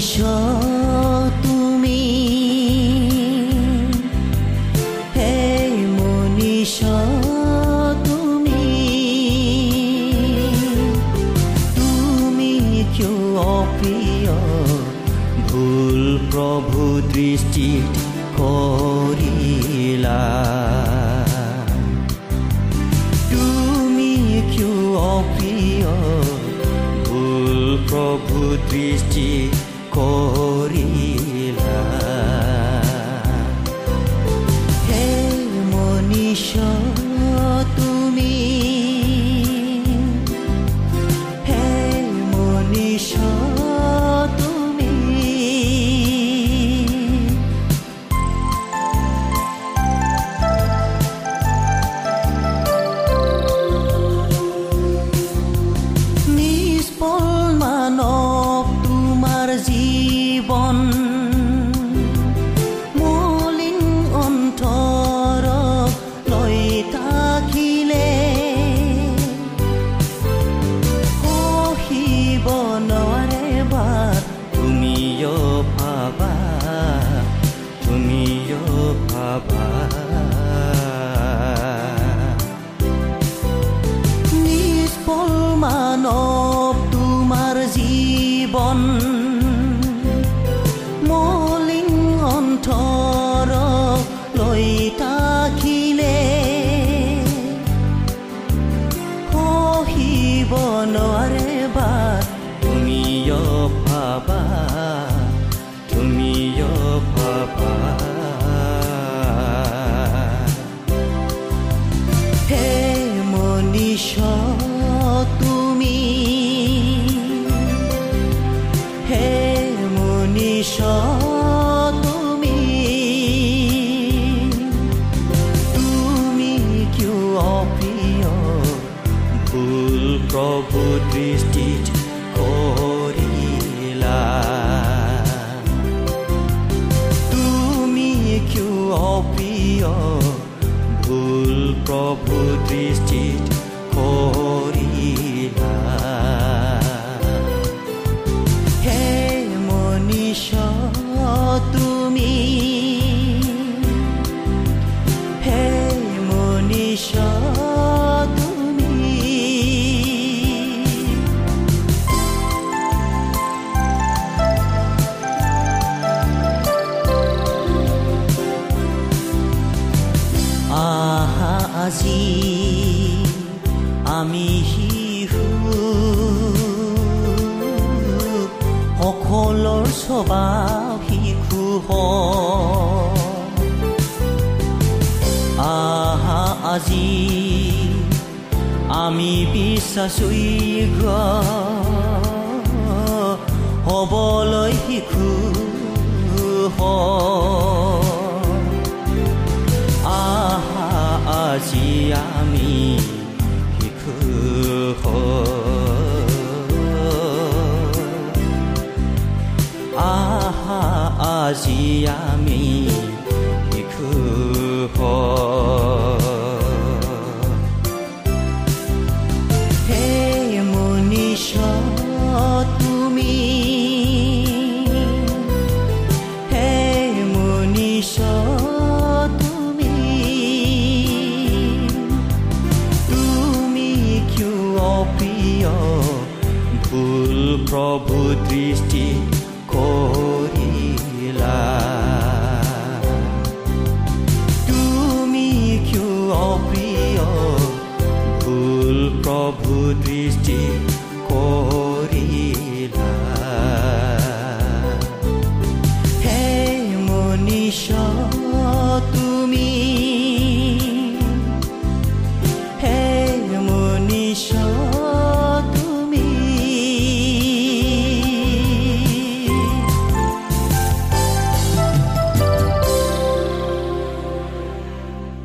নিশ তুমি? হে মনীষ তুমি? তুমি কেউ অপ্রিয়? ভুল প্রভু দৃষ্টি করিলা। তুমি কেউ অপ্রিয়? ভুল প্রভু দৃষ্টি কৰিলা শিশু। আহা আমি বিশ্বাসযোগ্য হ'বলৈ শিশু হয়। আহা আজি আমি শিশু আজি আমি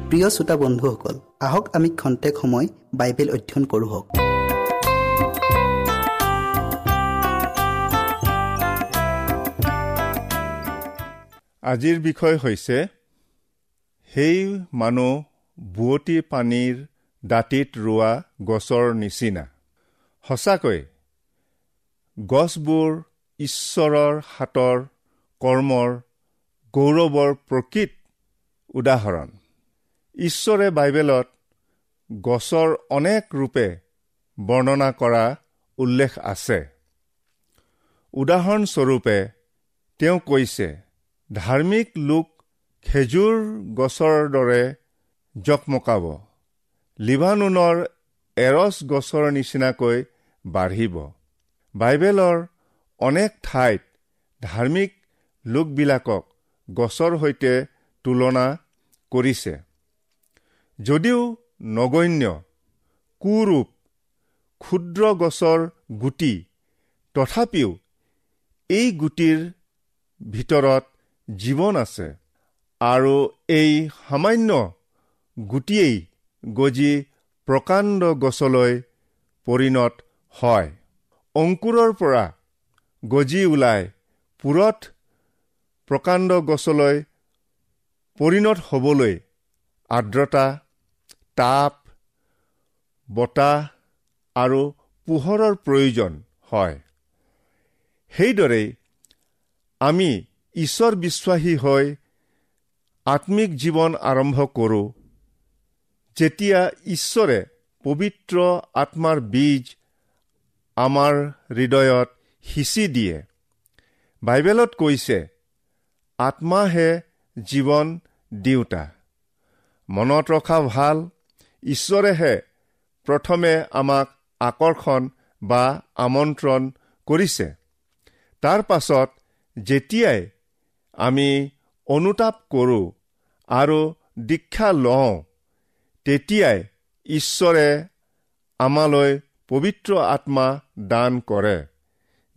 প্ৰিয় শ্ৰোতা বন্ধুসকল আহক আমি খন্তেক সময় বাইবেল অধ্যয়ন কৰোঁ হওক। আজিৰ বিষয় হৈছে সেই মানুহ বুৱতী পানীৰ দাঁতিত ৰোৱা গছৰ নিচিনা। সঁচাকৈ গছবোৰ ঈশ্বৰৰ হাতৰ কৰ্মৰ গৌৰৱৰ প্ৰকৃত উদাহৰণ। ঈশ্বৰে বাইবেলত গছৰ অনেক ৰূপে বৰ্ণনা কৰা উল্লেখ আছে। উদাহৰণস্বৰূপে তেওঁ কৈছে ধাৰ্মিক লোক খেজুৰ গছৰ দৰে জকমকাব। লিবানুনৰ এৰছ গছৰ নিচিনাকৈ বাঢ়িব। বাইবেলৰ অনেক ঠাইত ধাৰ্মিক লোকবিলাকক গছৰ সৈতে তুলনা কৰিছে। যদিও নগণ্য কুৰূপ ক্ষুদ্ৰ গছৰ গুটি তথাপিও এই গুটিৰ ভিতৰত জীৱন আছে। আৰু এই সামান্য গুটিয়েই গজি প্ৰকাণ্ড গছলৈ পৰিণত হয়। অংকুৰৰ পৰা গজি ওলাই পুৰত প্ৰকাণ্ড গছলৈ পৰিণত হ'বলৈ আৰ্দ্ৰতা তাপ বতাহ আৰু পোহৰৰ প্ৰয়োজন হয়। সেইদৰেই আমি ঈশ্বৰ বিশ্বাসী হৈ আত্মিক জীৱন আৰম্ভ কৰোঁ। যেতিয়া ঈশ্বৰে পবিত্ৰ আত্মাৰ বীজ আমাৰ হৃদয়ত সিঁচি দিয়ে। বাইবেলত কৈছে আত্মাহে জীৱন দিওঁতা মনত ৰখা ভাল ঈশ্বৰেহে প্ৰথমে আমাক আকৰ্ষণ বা আমন্ত্ৰণ কৰিছে। তাৰ পাছত যেতিয়াই আমি অনুতাপ কৰোঁ আৰু দীক্ষা লওঁ তেতিয়াই ঈশ্বৰে আমালৈ পবিত্ৰ আত্মা দান কৰে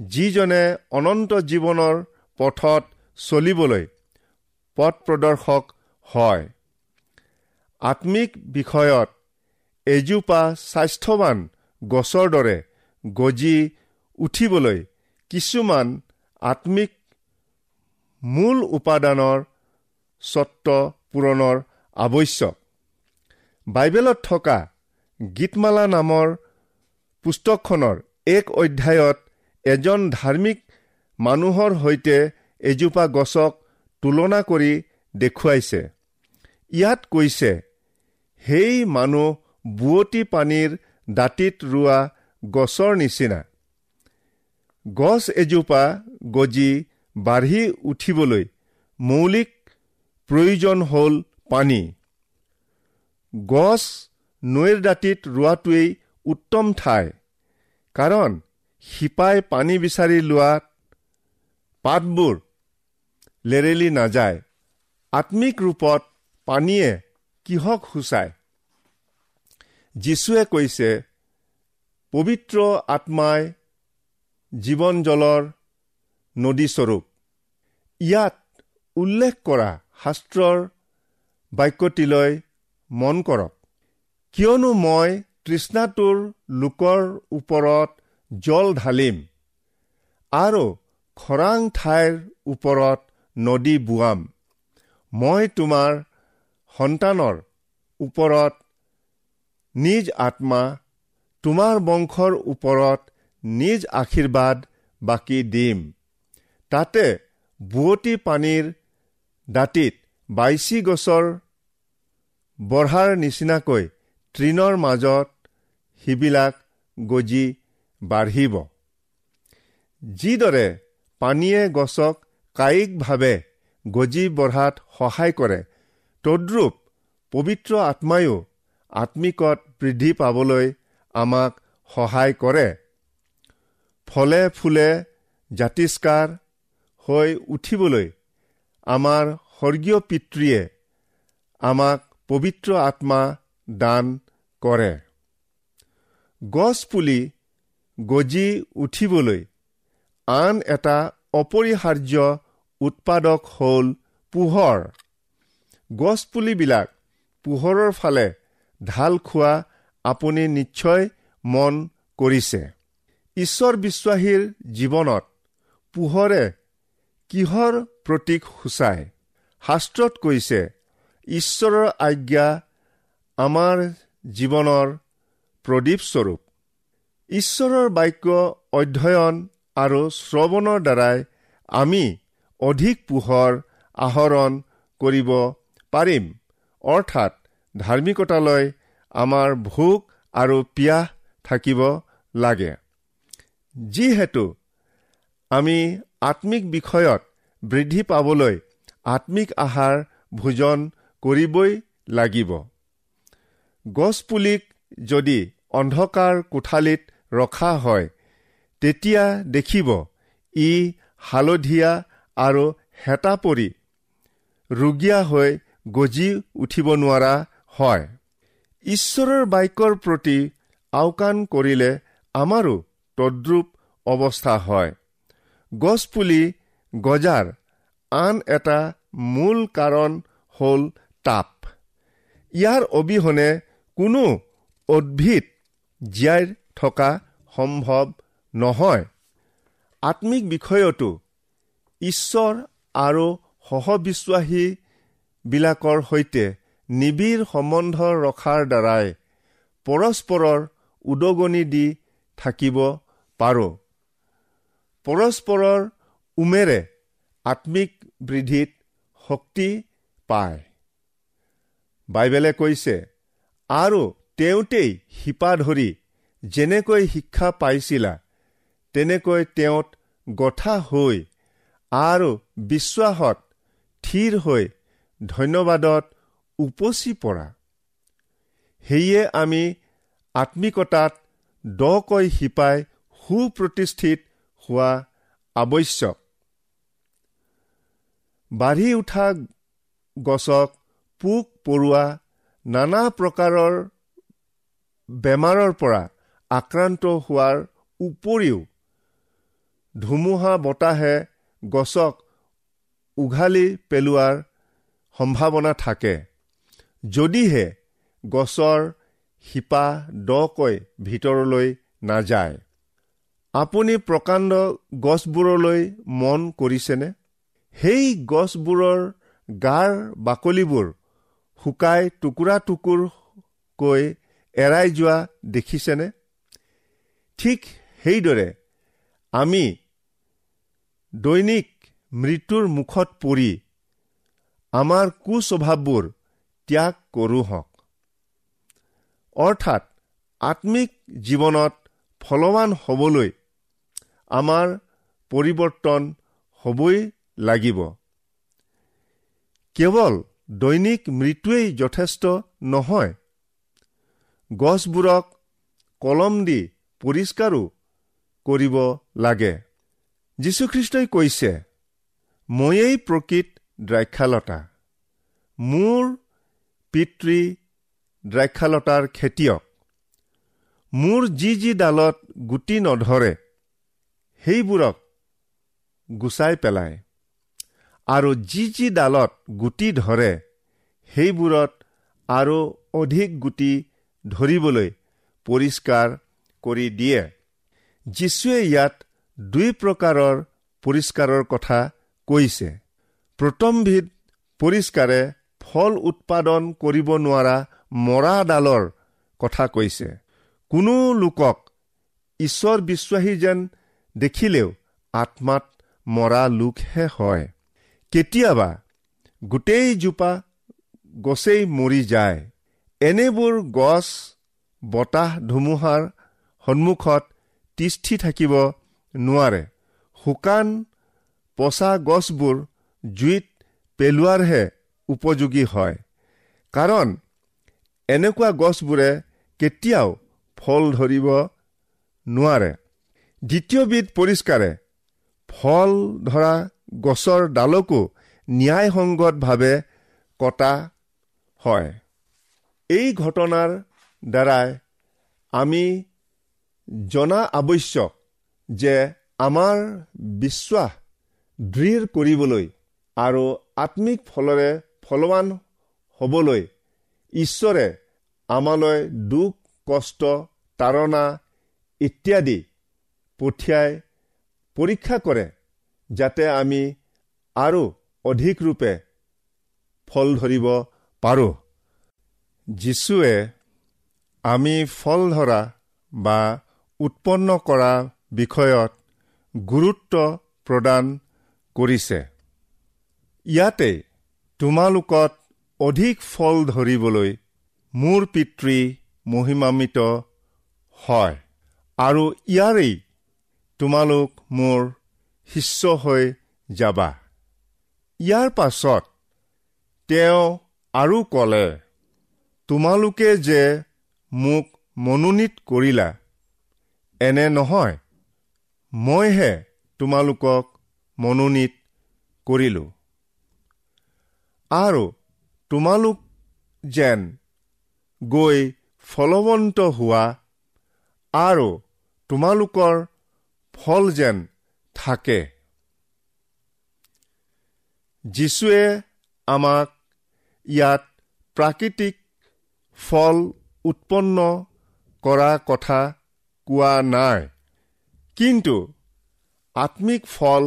যিজনে অনন্ত জীৱনৰ পথত চলিবলৈ পথ প্ৰদৰ্শক হয়। আত্মিক বিষয়ত এজোপা স্বাস্থ্যৱান গছৰ দৰে গজি উঠিবলৈ কিছুমান আত্মিক মূল উপাদানৰ স্বত্ব পূৰণৰ আৱশ্যক। বাইবেলত থকা গীতমালা নামৰ পুস্তকখনৰ এক অধ্যায়ত এজন ধাৰ্মিক মানুহৰ সৈতে এজোপা গছক তুলনা কৰি দেখুৱাইছে। ইয়াত কৈছে সেই মানুহ বুৱতী পানীৰ দাঁতিত ৰোৱা গছৰ নিচিনা। গছ এজোপা গজি বাঢ়ি উঠিবলৈ মৌলিক প্ৰয়োজন হ'ল পানী। গছ নৈৰ দাঁতিত ৰোৱাটোৱেই উত্তম ঠাই কাৰণ শিপাই পানী বিচাৰি লোৱাত পাতবোৰ লেৰেলি নাযায়। আত্মিক ৰূপত পানীয়ে কিহক সূচায়? যীশুৱে কৈছে পবিত্ৰ আত্মাই জীৱন জলৰ নদীস্বৰূপ। ইয়াত উল্লেখ কৰা শাস্ত্ৰৰ বাক্যটিলৈ মন কৰক। কিয়নো মই তৃষ্ণাটোৰ লোকৰ ওপৰত জল ঢালিম আৰু খৰাং ঠাইৰ ওপৰত নদী বোৱাম। মই তোমাৰ সন্তানৰ ওপৰত নিজ আত্মা তোমাৰ বংশৰ ওপৰত নিজ আশীৰ্বাদ বাকী দিম। তাতে বুৱতী পানীৰ দাঁতিত বাইচি গছৰ বঢ়াৰ নিচিনাকৈ তৃণৰ মাজত সিবিলাক গজি বাঢ়িব। যিদৰে পানীয়ে গছক কায়িকভাৱে গজি বঢ়াত সহায় কৰে তদ্ৰূপ পবিত্ৰ আত্মায়ো আত্মিকত বৃদ্ধি পাবলৈ আমাক সহায় কৰে। ফলে ফুলে জাতিষ্কাৰ হৈ উঠিবলৈ আমাৰ স্বৰ্গীয় পিতৃয়ে আমাক পবিত্ৰ আত্মা দান কৰে। গছ পুলি গজি উঠিবলৈ আন এটা অপৰিহাৰ্য উৎপাদক হ'ল পোহৰ। গছপুলিবিলাক পোহৰৰ ফালে ঢাল খোৱা আপুনি নিশ্চয় মন কৰিছে। ঈশ্বৰ বিশ্বাসীৰ জীৱনত পোহৰে কিহৰ প্ৰতীক সূচায়? শাস্ত্ৰত কৈছে ঈশ্বৰৰ আজ্ঞা আমাৰ জীৱনৰ প্ৰদীপস্বৰূপ ঈশ্বৰৰ বাক্য অধ্যয়ন আৰু শ্ৰৱণৰ দ্বাৰাই আমি অধিক পোহৰ আহৰণ কৰিব পাৰিম। অৰ্থাৎ ধাৰ্মিকতালৈ আমাৰ ভোক আৰু পিয়াহ থাকিব লাগে। যিহেতু আমি আত্মিক বিষয়ত বৃদ্ধি পাবলৈ আত্মিক আহাৰ ভোজন কৰিবই লাগিব। গছপুলিক যদি অন্ধকাৰ কোঠালিত ৰখা হয় তেতিয়া দেখিব ই হালধীয়া আৰু হেতা পৰি ৰুগীয়া হৈ গজি উঠিব নোৱাৰা হয়। ঈশ্বৰৰ বাক্যৰ প্ৰতি আওকাণ কৰিলে আমাৰো তদ্ৰূপ অৱস্থা হয়। গছপুলি গজাৰ আন এটা মূল কাৰণ হ'ল তাপ। ইয়াৰ অবিহনে কোনো উদ্ভিদ জীয়াই থকা সম্ভৱ নহয়। আত্মিক বিষয়তো ঈশ্বৰ আৰু সহবিশ্বাসীবিলাকৰ সৈতে নিবিড় সম্বন্ধ ৰখাৰ দ্বাৰাই পৰস্পৰৰ উদগনি দি থাকিব পাৰোঁ। পৰস্পৰৰ উমেৰে আত্মিক বৃদ্ধিত শক্তি পায়। বাইবেলে কৈছে আৰু তেওঁতেই শিপা ধৰি যেনেকৈ শিক্ষা পাইছিলা তেনেকৈ তেওঁত গঠা হৈ আৰু বিশ্বাসত থিৰ হৈ ধন্যবাদত উপচি পৰা। সেয়ে আমি আত্মিকতাত দকৈ শিপাই সুপ্ৰতিষ্ঠিত হোৱা আৱশ্যক। বাঢ়ি উঠা গছক পোক পৰুৱা নানা প্ৰকাৰৰ বেমাৰৰ পৰা আক্ৰান্ত হোৱাৰ উপৰিও ধুমুহা বতাহে গছক উঘালি পেলোৱাৰ সম্ভাৱনা থাকে। যদিহে গছৰ শিপা দকৈ ভিতৰলৈ নাযায়। আপুনি প্ৰকাণ্ড গছবোৰলৈ মন কৰিছেনে? সেই গছবোৰৰ গাৰ বাকলিবোৰ শুকাই টুকুৰা টুকুৰকৈ এৰাই যোৱা দেখিছেনে? ঠিক সেইদৰে আমি দৈনিক মৃত্যুৰ মুখত পৰি আমাৰ কুস্বভাৱবোৰ ত্যাগ কৰোঁ হওক। অৰ্থাৎ আত্মিক জীৱনত ফলৱান হ'বলৈ আমাৰ পৰিৱৰ্তন হ'বই লাগিব। কেৱল দৈনিক মৃত্যুৱেই যথেষ্ট নহয়। গছবোৰক কলম দি পৰিষ্কাৰো কৰিব লাগে। যীশুখ্ৰীষ্টই কৈছে ময়েই প্ৰকৃত দ্ৰাক্ষালতা। মোৰ পিতৃ দ্ৰাক্ষালতাৰ খেতিয়ক। মোৰ যি যি ডালত গুটি নধৰে সেইবোৰক গুচাই পেলায়। আৰু যি যি ডালত গুটি ধৰে সেইবোৰত আৰু অধিক গুটি ধৰিবলৈ পৰিষ্কাৰ কৰি দিয়ে। যীশুৱে ইয়াত দুই প্ৰকাৰৰ পৰিষ্কাৰৰ কথা কৈছে। প্ৰথমবিধ পৰিষ্কাৰে ফল উৎপাদন কৰিব নোৱাৰা মৰা ডালৰ কথা কৈছে। কোনো লোকক ঈশ্বৰ বিশ্বাসী যেন দেখিলেও আত্মাত মৰা লোকহে হয়। কেতিয়াবা গোটেইজোপা গছেই মৰি যায়। এনেবোৰ গছ বতাহ ধুমুহাৰ সন্মুখত তিষ্ঠি থাকিব নোৱাৰে। শুকান পচা গছবোৰ জুইত পেলোৱাৰহে উপযোগী হয়। কাৰণ এনেকুৱা গছবোৰে কেতিয়াও ফল ধৰিব নোৱাৰে। দ্বিতীয়বিধ পৰিষ্কাৰে ফল ধৰা গছৰ ডালকো ন্যায়সংগতভাৱে কটা হয়। এই ঘটনাৰ দ্বাৰাই আমি জনা আৱশ্যক যে আমাৰ বিশ্বাস দৃঢ় কৰিবলৈ আৰু আত্মিক ফলৰে ফলৱান হ'বলৈ ঈশ্বৰে আমালৈ দুখ কষ্ট তাৰণা ইত্যাদি পঠিয়াই পৰীক্ষা কৰে যাতে আমি আৰু অধিক ৰূপে ফল ধৰিব পাৰোঁ। যীশুৱে আমি ফল ধৰা বা উৎপন্ন কৰা বিষয়ত গুৰুত্ব প্ৰদান কৰিছে। ইয়াতে তোমালোকত অধিক ফল ধৰিবলৈ মোৰ পিতৃ মহিমান্বিত হয় আৰু ইয়াৰেই তোমালোক মোৰ শিষ্য হৈ যাবা। ইয়াৰ পাছত তেওঁ আৰু ক'লে তোমালোকে যে মোক মনোনীত কৰিলা এনে নহয়। মইহে তোমালোকক মনোনীত কৰিলোঁ। আৰু তোমালোক যেন গৈ ফলৱন্ত হোৱা আৰু তোমালোকৰ ফল যেন থাকে। যীশুৱে আমাক ইয়াত প্ৰাকৃতিক ফল উৎপন্ন কৰা কথা কোৱা নাই কিন্তু আত্মিক ফল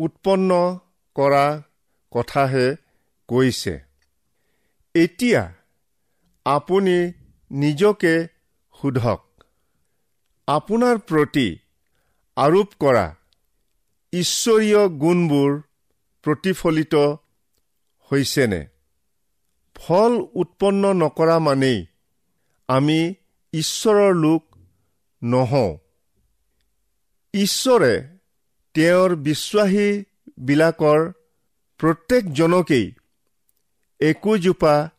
উৎপন্ন কৰা কথাহে কৈছে। এতিয়া আপুনি নিজকে সোধক আপোনাৰ প্ৰতি আৰোপ কৰা ঈশ্বৰীয় গুণবোৰ প্ৰতিফলিত হৈছেনে? ফল উৎপন্ন নকৰা মানেই আমি ঈশ্বৰৰ লোক নহওঁ। ঈশ্বৰে তেওঁৰ বিশ্বাসীবিলাকৰ প্ৰত্যেকজনকেই একোজোপা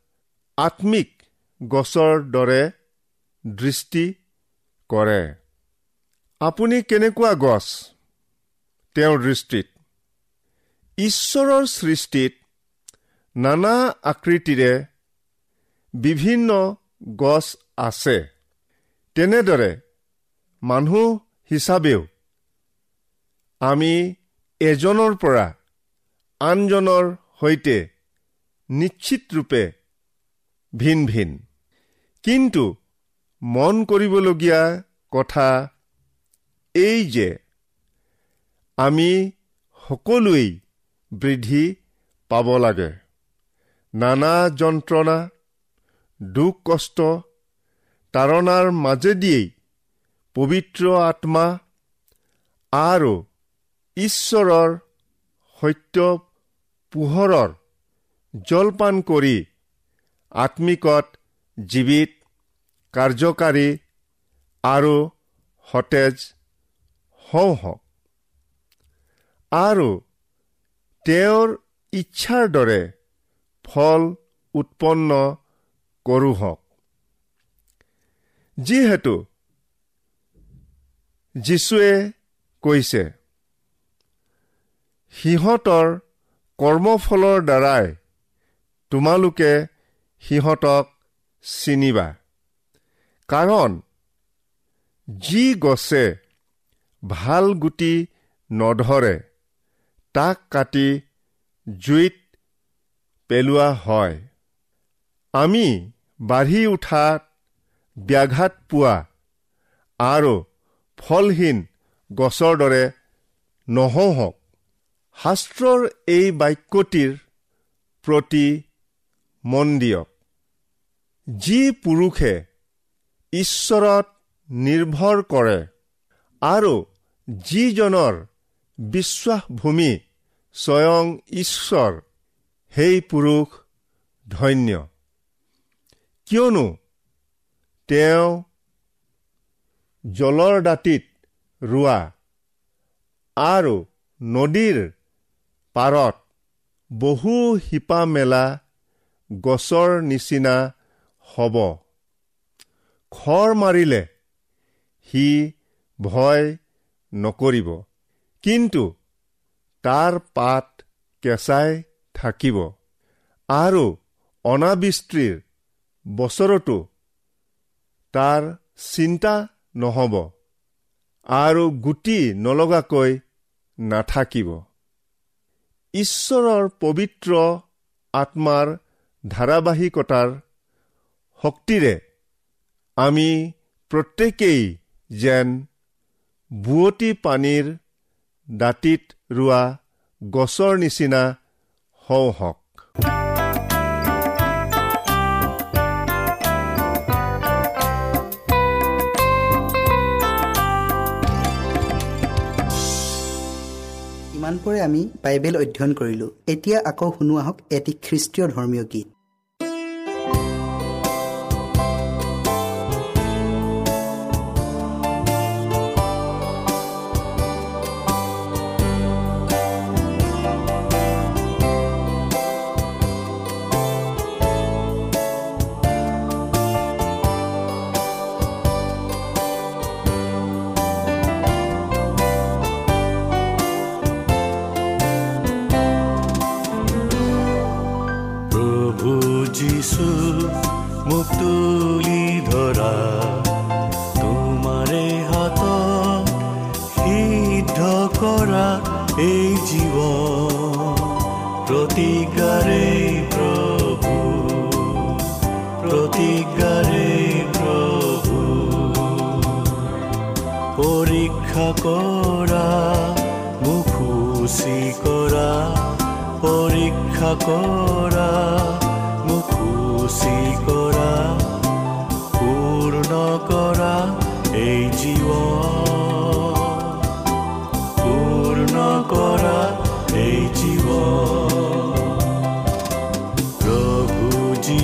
আত্মিক গছৰ দৰে দৃষ্টি কৰে। আপুনি কেনেকুৱা গছ? তেওঁৰ দৃষ্টিত। ঈশ্বৰৰ সৃষ্টিত নানা আকৃতিৰে বিভিন্ন গছ আছে। তেনেদৰে মানুহ হিচাপেও আমি এজনৰ পৰা আনজনৰ সৈতে নিশ্চিতৰূপে ভিন ভিন। কিন্তু মন কৰিবলগীয়া কথা এই যে আমি সকলোৱেই বৃদ্ধি পাব লাগে। নানা যন্ত্ৰণা দুখ কষ্ট তাৰণাৰ মাজেদিয়েই পবিত্ৰ আত্মা আৰু ঈশ্বৰৰ সত্য পোহৰৰ জলপান কৰি আত্মিকত জীৱিত কাৰ্যকাৰী আৰু সতেজ হওঁ হওক। আৰু তেওঁৰ ইচ্ছাৰ দৰে ফল উৎপন্ন কৰোঁ হওক যিহেতু যীশুৱে কৈছে সিহঁতৰ কৰ্মফলৰ দ্বাৰাই তোমালোকে সিহঁতক চিনিবা। কাৰণ যি গছে ভাল গুটি নধৰে তাক কাটি জুইত পেলোৱা হয়। আমি বাঢ়ি উঠাত ব্যাঘাত পোৱা আৰু ফলহীন গছৰ দৰে নহওঁহক। শাস্ত্ৰৰ এই বাক্যটিৰ প্ৰতি মন দিয়ক। যি পুৰুষে ঈশ্বৰত নিৰ্ভৰ কৰে আৰু যিজনৰ বিশ্বাসভূমি স্বয়ং ঈশ্বৰ সেই পুৰুষ ধন্য। কিয়নো তেওঁ জলৰ দাঁতিত ৰোৱা আৰু নদীৰ পাৰত বহু শিপা মেলা গছৰ নিচিনা হ'ব। খৰ মাৰিলে সি ভয় নকৰিব। কিন্তু তাৰ পাত কেঁচাই থাকিব। আৰু অনাবৃষ্টিৰ বছৰতো তাৰ চিন্তা নহ'ব। আৰু গুটি নলগাকৈ নাথাকিব। ঈশ্বৰৰ পবিত্ৰ আত্মাৰ ধাৰাবাহিকতাৰ শক্তিৰে আমি প্ৰত্যেকেই যেন বুৱতী পানীৰ দাঁতিত ৰোৱা গছৰ নিচিনা হওঁ হওক ইমানপুৰে আমি বাইবেল অধ্যয়ন কৰিলোঁ। এতিয়া আকৌ শুনো আহক এটি খ্ৰীষ্টীয় ধৰ্মীয় গীত।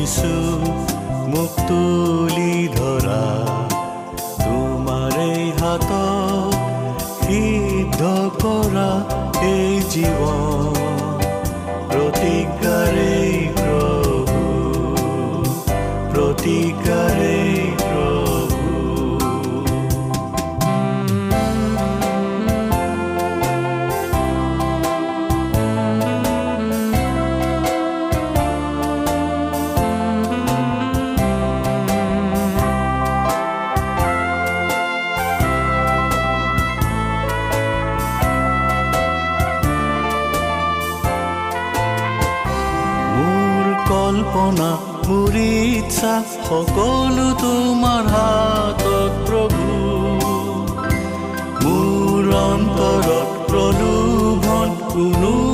যিছু মোক তুলি ধৰা তোমাৰেই হাতত সিদ্ধ কৰা এই জীৱন অন্তৰত প্ৰলোভন কোনো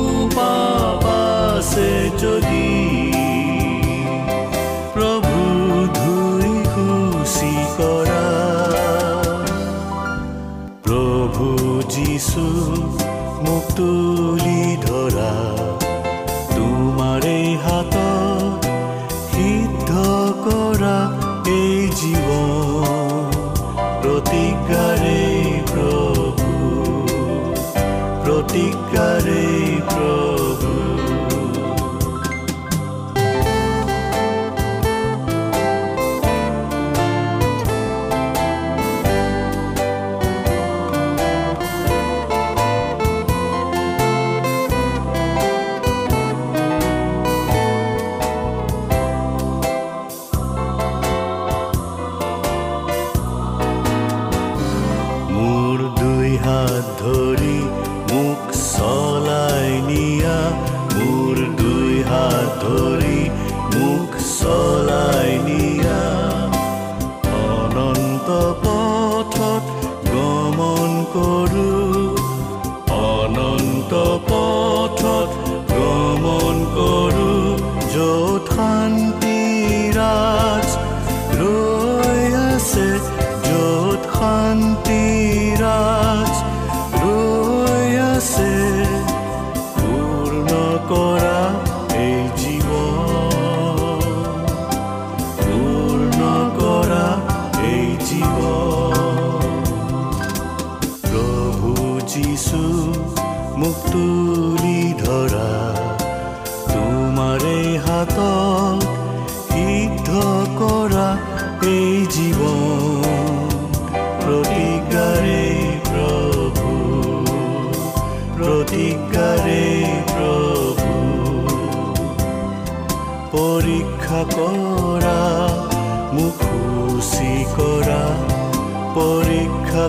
hari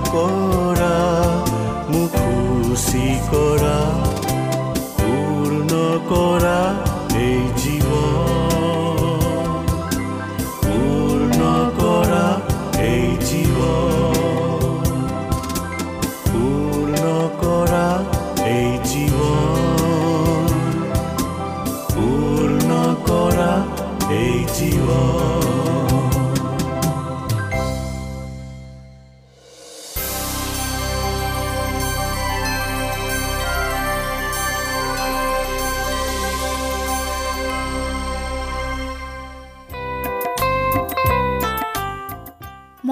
কৰা মোক খুচি কৰা